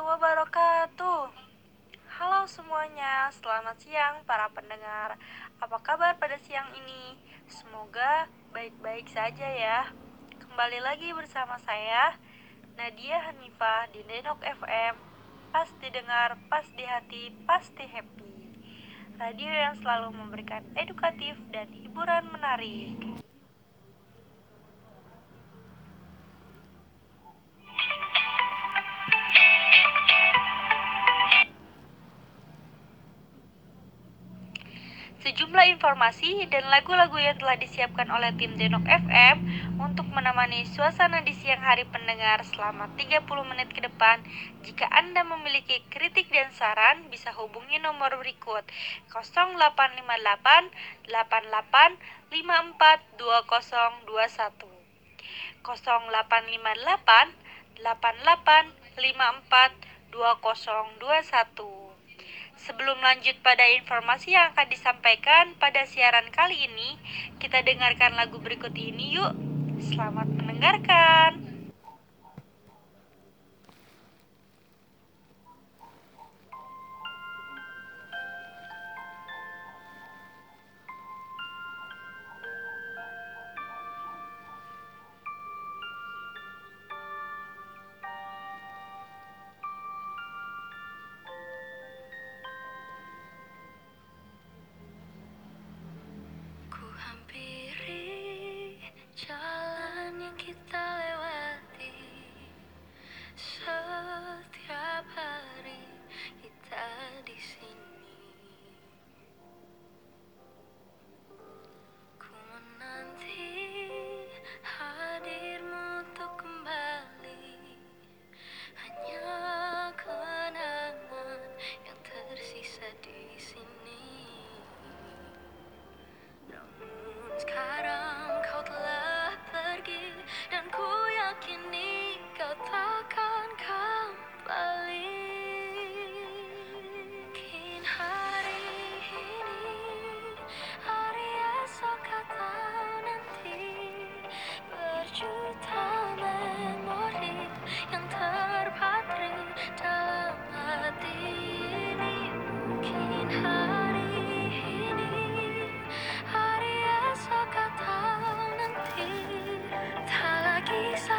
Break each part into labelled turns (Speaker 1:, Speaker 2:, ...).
Speaker 1: wabarakatuh. Halo semuanya, selamat siang para pendengar. Apa kabar pada siang ini? Semoga baik-baik saja ya. Kembali lagi bersama saya, Nadia Hanifah di Denok FM. Pas didengar, pas di hati, pasti happy. Radio yang selalu memberikan edukatif dan hiburan menarik. Sejumlah informasi dan lagu-lagu yang telah disiapkan oleh tim Denok FM untuk menemani suasana di siang hari pendengar selama 30 menit ke depan. Jika Anda memiliki kritik dan saran, bisa hubungi nomor berikut 0858 88 54 2021 0858 88 54 2021 Sebelum lanjut pada informasi yang akan disampaikan pada siaran kali ini, kita dengarkan lagu berikut ini yuk. Selamat mendengarkan.
Speaker 2: Jesus.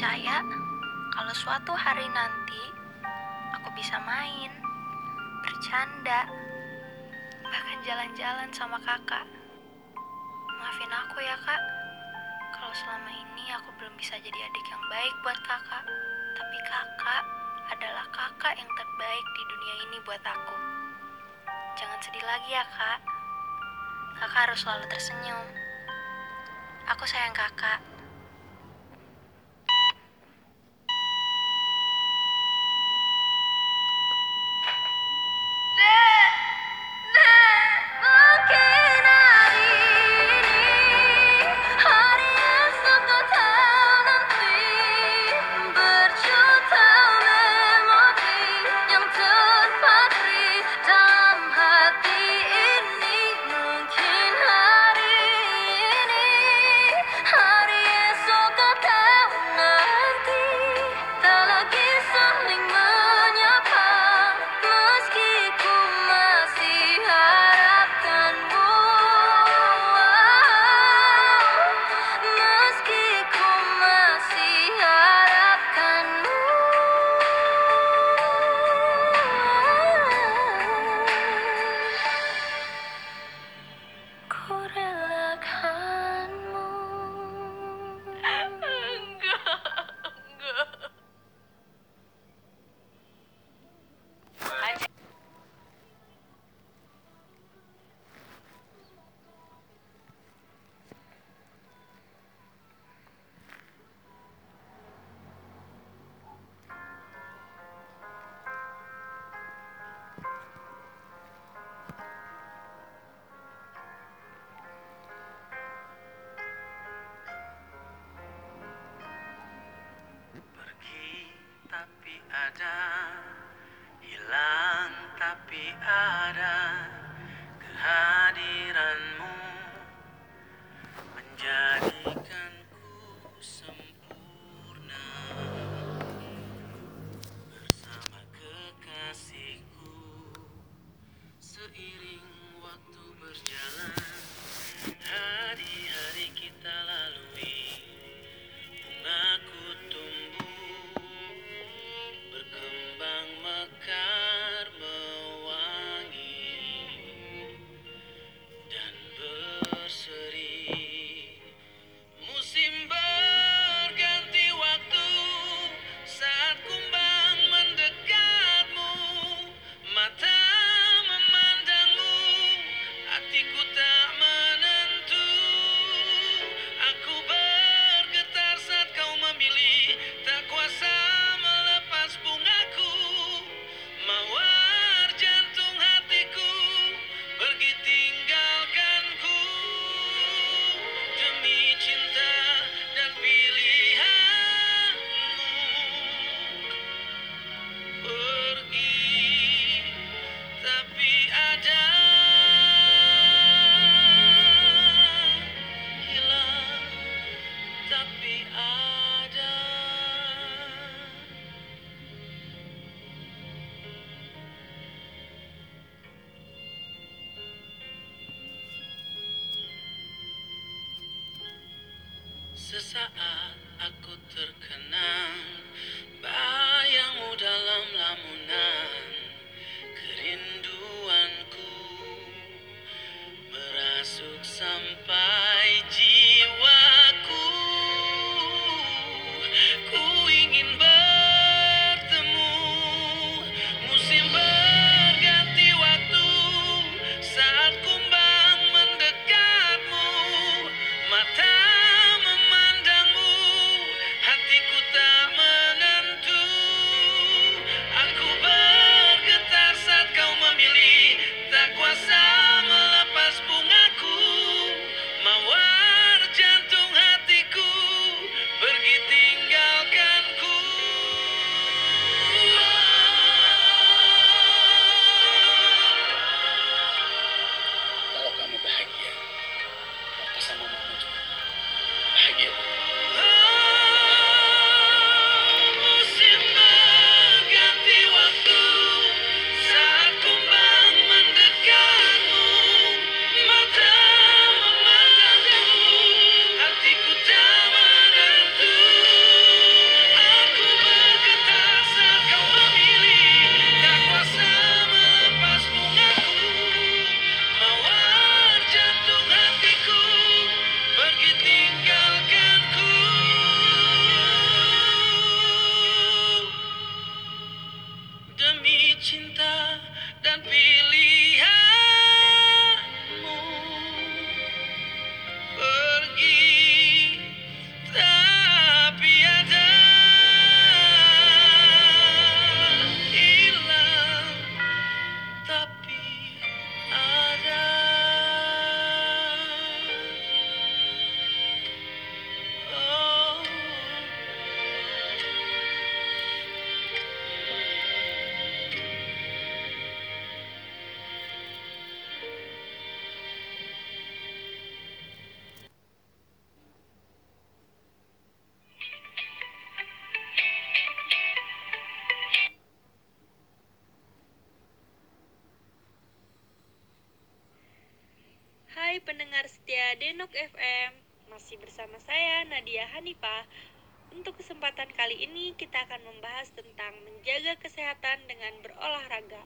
Speaker 2: Percaya kalau suatu hari nanti aku bisa main, bercanda, bahkan jalan-jalan sama kakak. Maafin aku ya kak, kalau selama ini aku belum bisa jadi adik yang baik buat kakak. Tapi kakak adalah kakak yang terbaik di dunia ini buat aku. Jangan sedih lagi ya kak. Kakak harus selalu tersenyum. Aku sayang kakak.
Speaker 3: Sesaat aku terkenang
Speaker 1: pendengar setia Denok FM, masih bersama saya Nadia Hanifah. Untuk kesempatan kali ini kita akan membahas tentang menjaga kesehatan dengan berolahraga.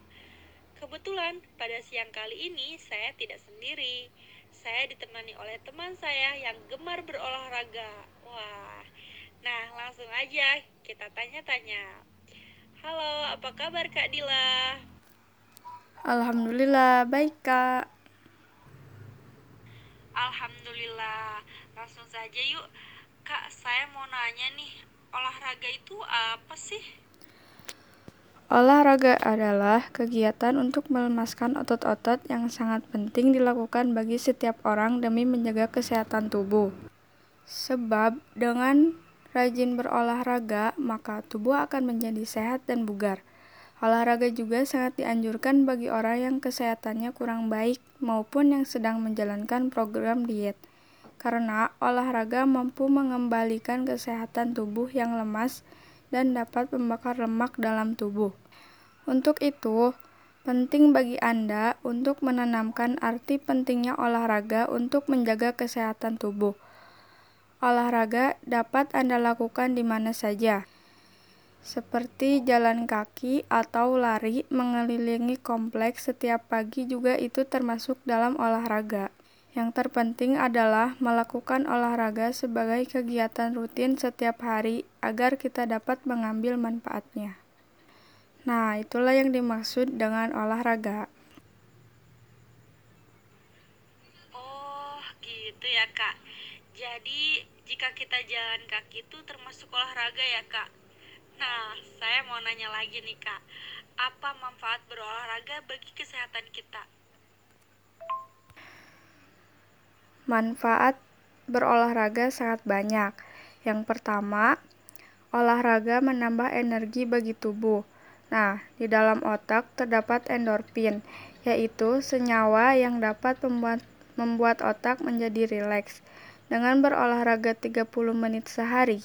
Speaker 1: Kebetulan pada siang kali ini saya tidak sendiri. Saya ditemani oleh teman saya yang gemar berolahraga. Wah. Nah, langsung aja kita tanya-tanya. Halo, apa kabar Kak Dila?
Speaker 4: Alhamdulillah, baik kak.
Speaker 1: Alhamdulillah. Langsung saja yuk. Kak, saya mau nanya nih, olahraga itu apa sih?
Speaker 4: Olahraga adalah kegiatan untuk melemaskan otot-otot yang sangat penting dilakukan bagi setiap orang demi menjaga kesehatan tubuh. Sebab dengan rajin berolahraga, maka tubuh akan menjadi sehat dan bugar. Olahraga juga sangat dianjurkan bagi orang yang kesehatannya kurang baik maupun yang sedang menjalankan program diet. Karena olahraga mampu mengembalikan kesehatan tubuh yang lemas dan dapat membakar lemak dalam tubuh. Untuk itu, penting bagi Anda untuk menanamkan arti pentingnya olahraga untuk menjaga kesehatan tubuh. Olahraga dapat Anda lakukan di mana saja, seperti jalan kaki atau lari mengelilingi kompleks setiap pagi juga itu termasuk dalam olahraga. Yang terpenting adalah melakukan olahraga sebagai kegiatan rutin setiap hari agar kita dapat mengambil manfaatnya. Nah, itulah yang dimaksud dengan olahraga.
Speaker 1: Oh, gitu ya, Kak. Jadi, jika kita jalan kaki itu termasuk olahraga ya, Kak? Nah, saya mau nanya lagi nih, Kak. Apa manfaat berolahraga bagi kesehatan kita?
Speaker 4: Manfaat berolahraga sangat banyak. Yang pertama, olahraga menambah energi bagi tubuh. Nah, di dalam otak terdapat endorfin, yaitu senyawa yang dapat membuat, membuat otak menjadi rileks. Dengan berolahraga 30 menit sehari,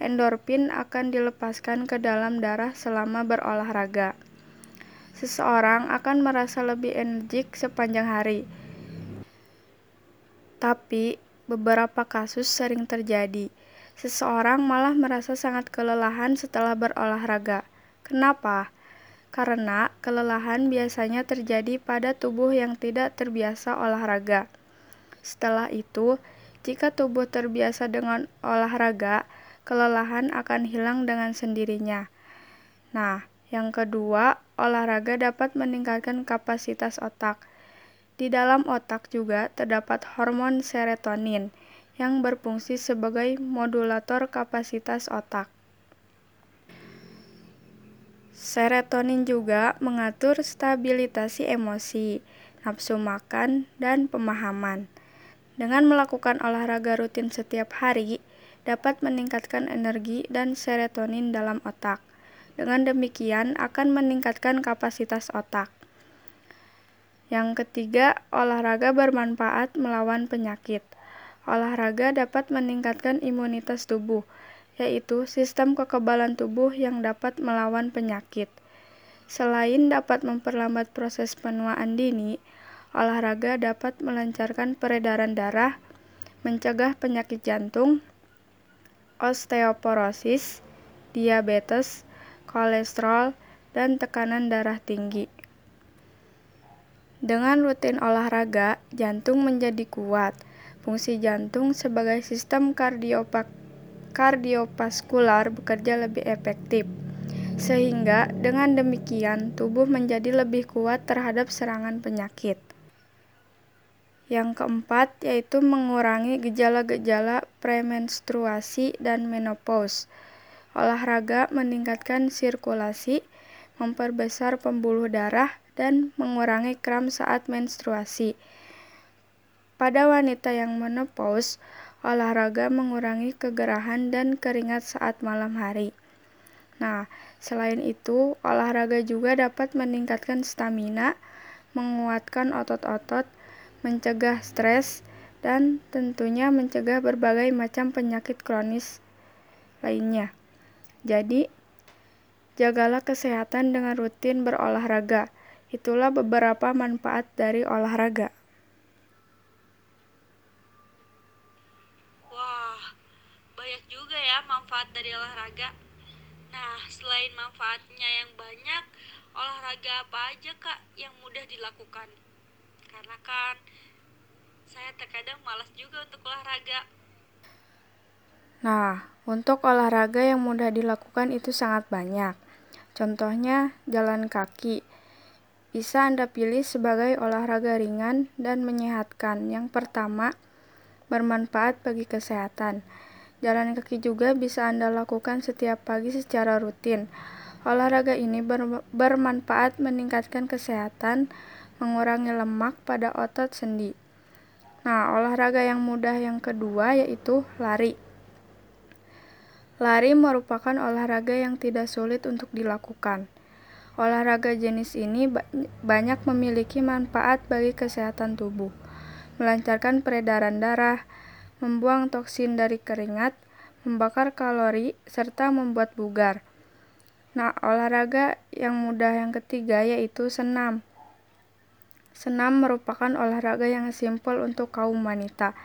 Speaker 4: endorfin akan dilepaskan ke dalam darah selama berolahraga. Seseorang akan merasa lebih energik sepanjang hari tapi, beberapa kasus sering terjadi. Seseorang malah merasa sangat kelelahan setelah berolahraga. Kenapa? Karena kelelahan biasanya terjadi pada tubuh yang tidak terbiasa olahraga. Setelah itu, jika tubuh terbiasa dengan olahraga, kelelahan akan hilang dengan sendirinya. Nah, yang kedua, olahraga dapat meningkatkan kapasitas otak. Di dalam otak juga terdapat hormon serotonin yang berfungsi sebagai modulator kapasitas otak. Serotonin juga mengatur stabilitasi emosi, nafsu makan, dan pemahaman. Dengan melakukan olahraga rutin setiap hari, dapat meningkatkan energi dan serotonin dalam otak. Dengan demikian, akan meningkatkan kapasitas otak. Yang ketiga, olahraga bermanfaat melawan penyakit. Olahraga dapat meningkatkan imunitas tubuh, yaitu sistem kekebalan tubuh yang dapat melawan penyakit. Selain dapat memperlambat proses penuaan dini, olahraga dapat melancarkan peredaran darah, mencegah penyakit jantung, osteoporosis, diabetes, kolesterol, dan tekanan darah tinggi. Dengan rutin olahraga, jantung menjadi kuat. Fungsi jantung sebagai sistem kardiovaskular bekerja lebih efektif. Sehingga dengan demikian tubuh menjadi lebih kuat terhadap serangan penyakit. Yang keempat yaitu mengurangi gejala-gejala premenstruasi dan menopause. Olahraga meningkatkan sirkulasi, memperbesar pembuluh darah, dan mengurangi kram saat menstruasi. Pada wanita yang menopause, olahraga mengurangi kegerahan dan keringat saat malam hari. Nah, selain itu, olahraga juga dapat meningkatkan stamina, menguatkan otot-otot, mencegah stres, dan tentunya mencegah berbagai macam penyakit kronis lainnya. Jadi, jagalah kesehatan dengan rutin berolahraga. Itulah beberapa manfaat dari olahraga.
Speaker 1: Wah, banyak juga ya manfaat dari olahraga. Nah, selain manfaatnya yang banyak, olahraga apa aja kak yang mudah dilakukan? Karena kan saya terkadang malas juga untuk olahraga.
Speaker 4: Nah, untuk olahraga yang mudah dilakukan itu sangat banyak. Contohnya, jalan kaki bisa Anda pilih sebagai olahraga ringan dan menyehatkan. Yang pertama, bermanfaat bagi kesehatan. Jalan kaki juga bisa Anda lakukan setiap pagi secara rutin. Olahraga ini ber bermanfaat meningkatkan kesehatan, mengurangi lemak pada otot sendi. Nah, olahraga yang mudah yang kedua yaitu lari. Lari merupakan olahraga yang tidak sulit untuk dilakukan. Olahraga jenis ini banyak memiliki manfaat bagi kesehatan tubuh, melancarkan peredaran darah, membuang toksin dari keringat, membakar kalori, serta membuat bugar. Nah, olahraga yang mudah yang ketiga yaitu senam. Senam merupakan olahraga yang simpel untuk kaum wanita.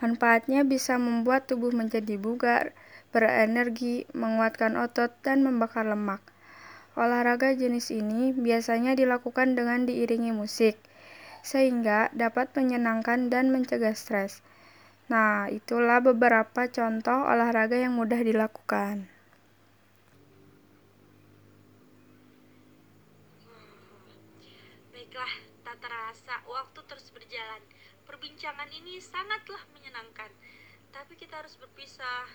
Speaker 4: Manfaatnya bisa membuat tubuh menjadi bugar, berenergi, menguatkan otot, dan membakar lemak. Olahraga jenis ini biasanya dilakukan dengan diiringi musik, sehingga dapat menyenangkan dan mencegah stres. Nah, itulah beberapa contoh olahraga yang mudah dilakukan.
Speaker 1: Baiklah, tak terasa waktu terus berjalan. Perbincangan ini sangatlah menyenangkan. Tapi kita harus berpisah.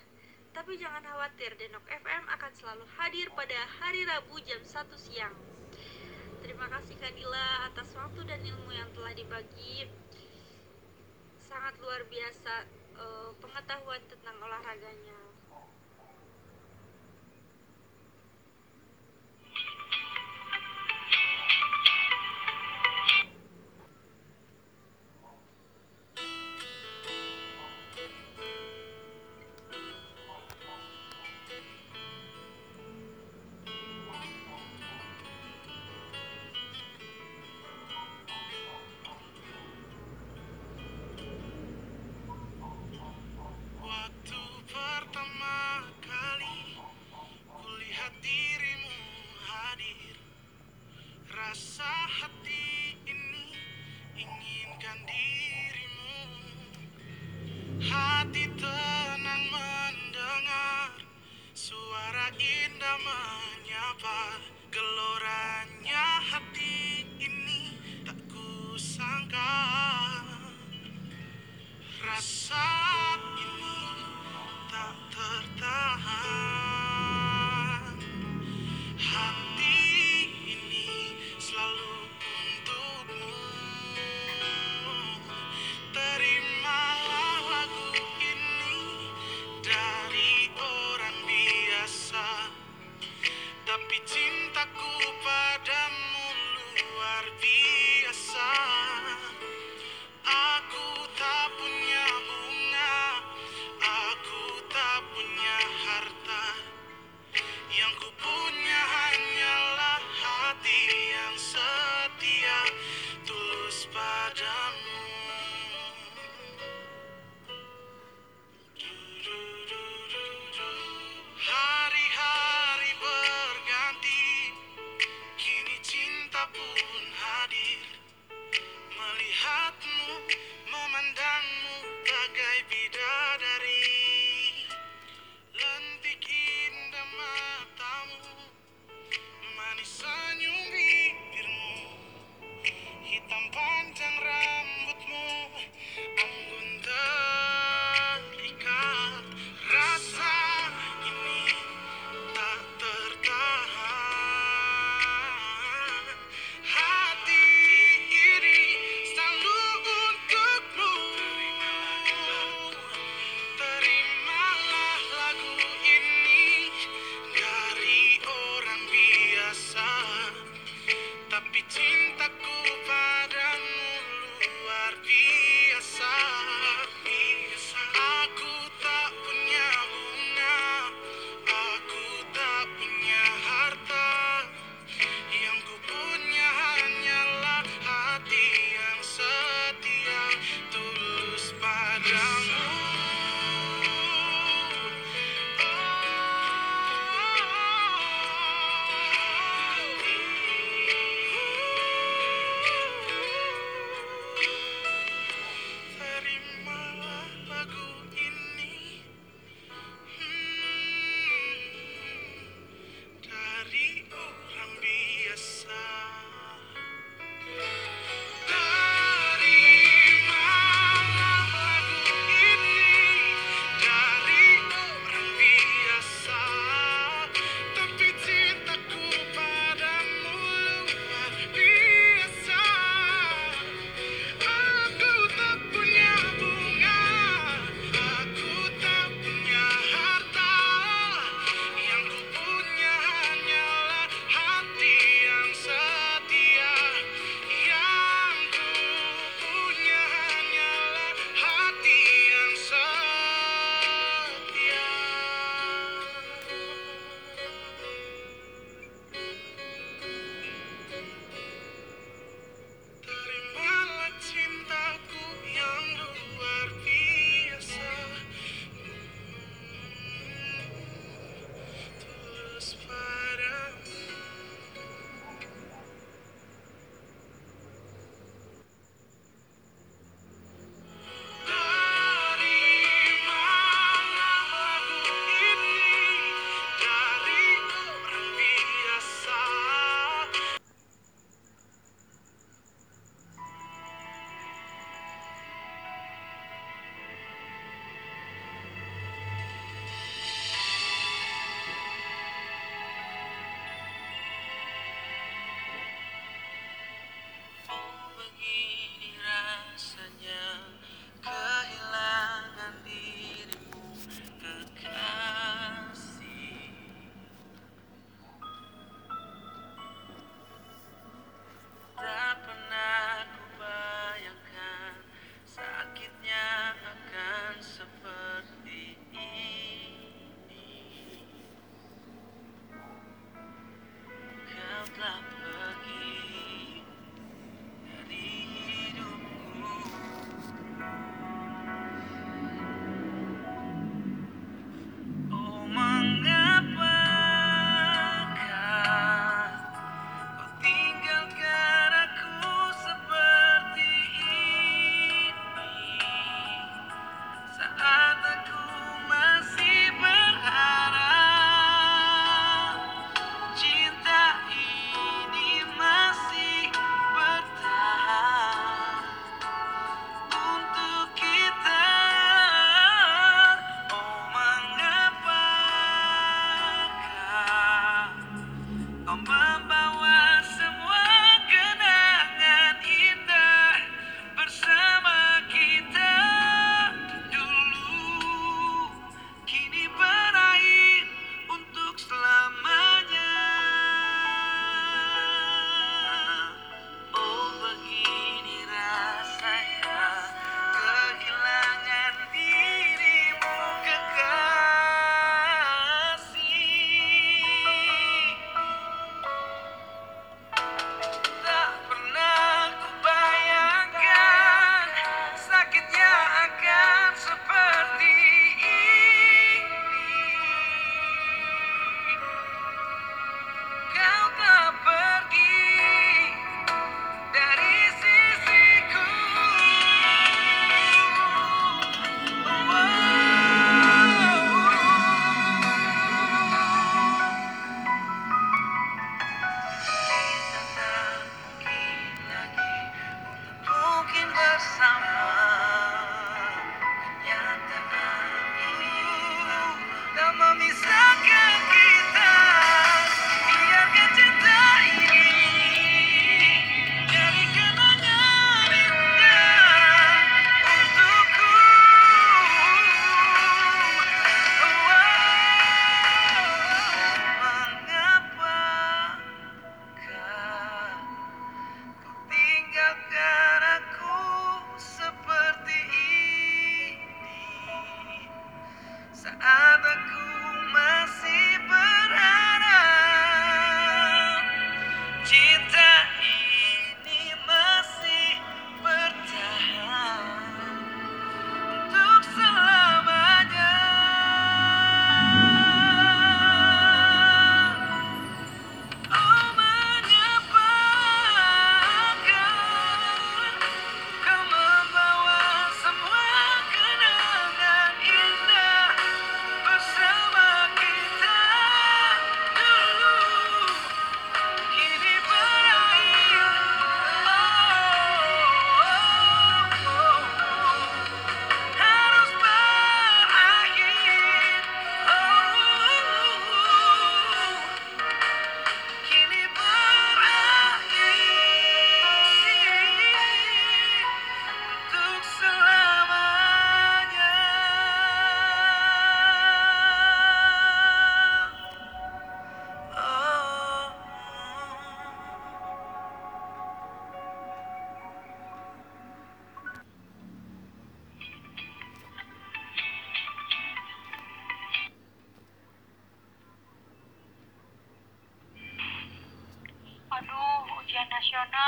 Speaker 1: Tapi jangan khawatir, Denok FM akan selalu hadir pada hari Rabu jam 1 siang. Terima kasih Kadila atas waktu dan ilmu yang telah dibagi. Sangat luar biasa eh, pengetahuan tentang olahraganya.
Speaker 3: rasa hati ini inginkan diri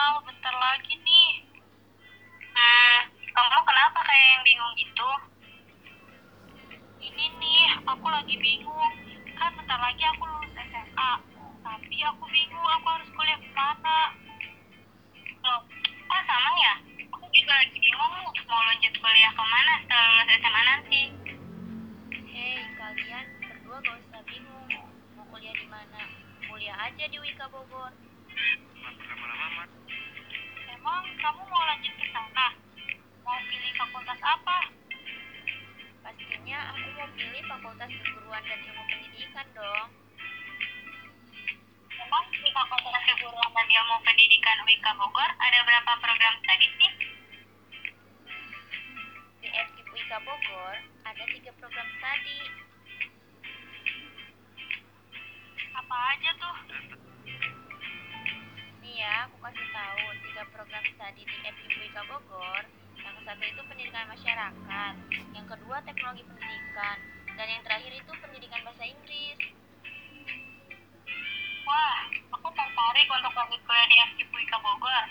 Speaker 5: kenal bentar lagi nih. Hmm, kamu kenapa kayak yang bingung gitu? Ini nih, aku lagi bingung. Kan bentar lagi aku lulus SMA. Tapi aku bingung aku harus kuliah ke mana. Loh, kok sama ya? Aku juga lagi bingung mau lanjut kuliah ke mana setelah lulus SMA nanti. Hei, kalian berdua gak usah bingung. Mau kuliah di mana? Kuliah aja di Wika Bogor. Kamu mau lanjut ke sana? Mau pilih fakultas apa? Pastinya aku mau pilih fakultas keguruan dan ilmu pendidikan dong. Emang di fakultas keguruan dan ilmu pendidikan Wika Bogor ada berapa program tadi sih? Di FKIP Wika Bogor ada tiga program studi. Apa aja tuh? Ya, aku kasih tahu tiga program studi di Wika Bogor. Yang satu itu pendidikan masyarakat, yang kedua teknologi pendidikan, dan yang terakhir itu pendidikan bahasa Inggris. Wah, aku tertarik untuk lanjut kuliah di Wika Bogor.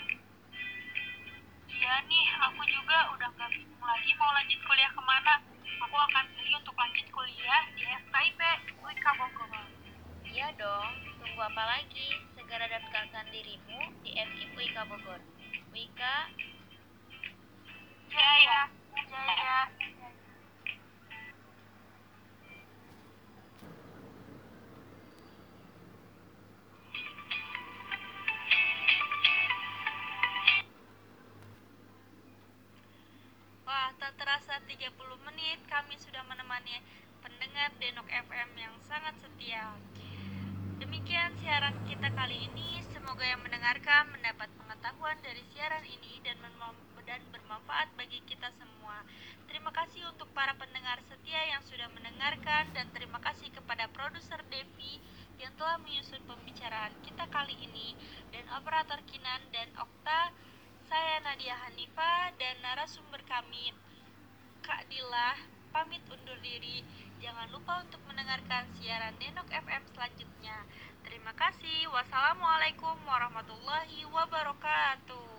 Speaker 5: Iya nih, aku juga udah gak bingung lagi mau lanjut kuliah ke mana. Aku akan pilih untuk lanjut kuliah di FKIP Bogor. Iya dong, tunggu apa lagi? Segera daftarkan dirimu di FKIP Wika Bogor. Wika Jaya, Jaya.
Speaker 1: Wah, tak terasa 30 menit kami sudah menemani pendengar Denok FM yang sangat setia. Demikian siaran kita kali ini. Semoga yang mendengarkan mendapat pengetahuan dari siaran ini dan, dan bermanfaat bagi kita semua. Terima kasih untuk para pendengar setia yang sudah mendengarkan dan terima kasih kepada produser Devi yang telah menyusun pembicaraan kita kali ini dan operator Kinan dan Okta. Saya Nadia Hanifa dan narasumber kami Kak Dila pamit undur diri. Jangan lupa untuk mendengarkan siaran Denok FM selanjutnya. Terima kasih. Wassalamualaikum warahmatullahi wabarakatuh.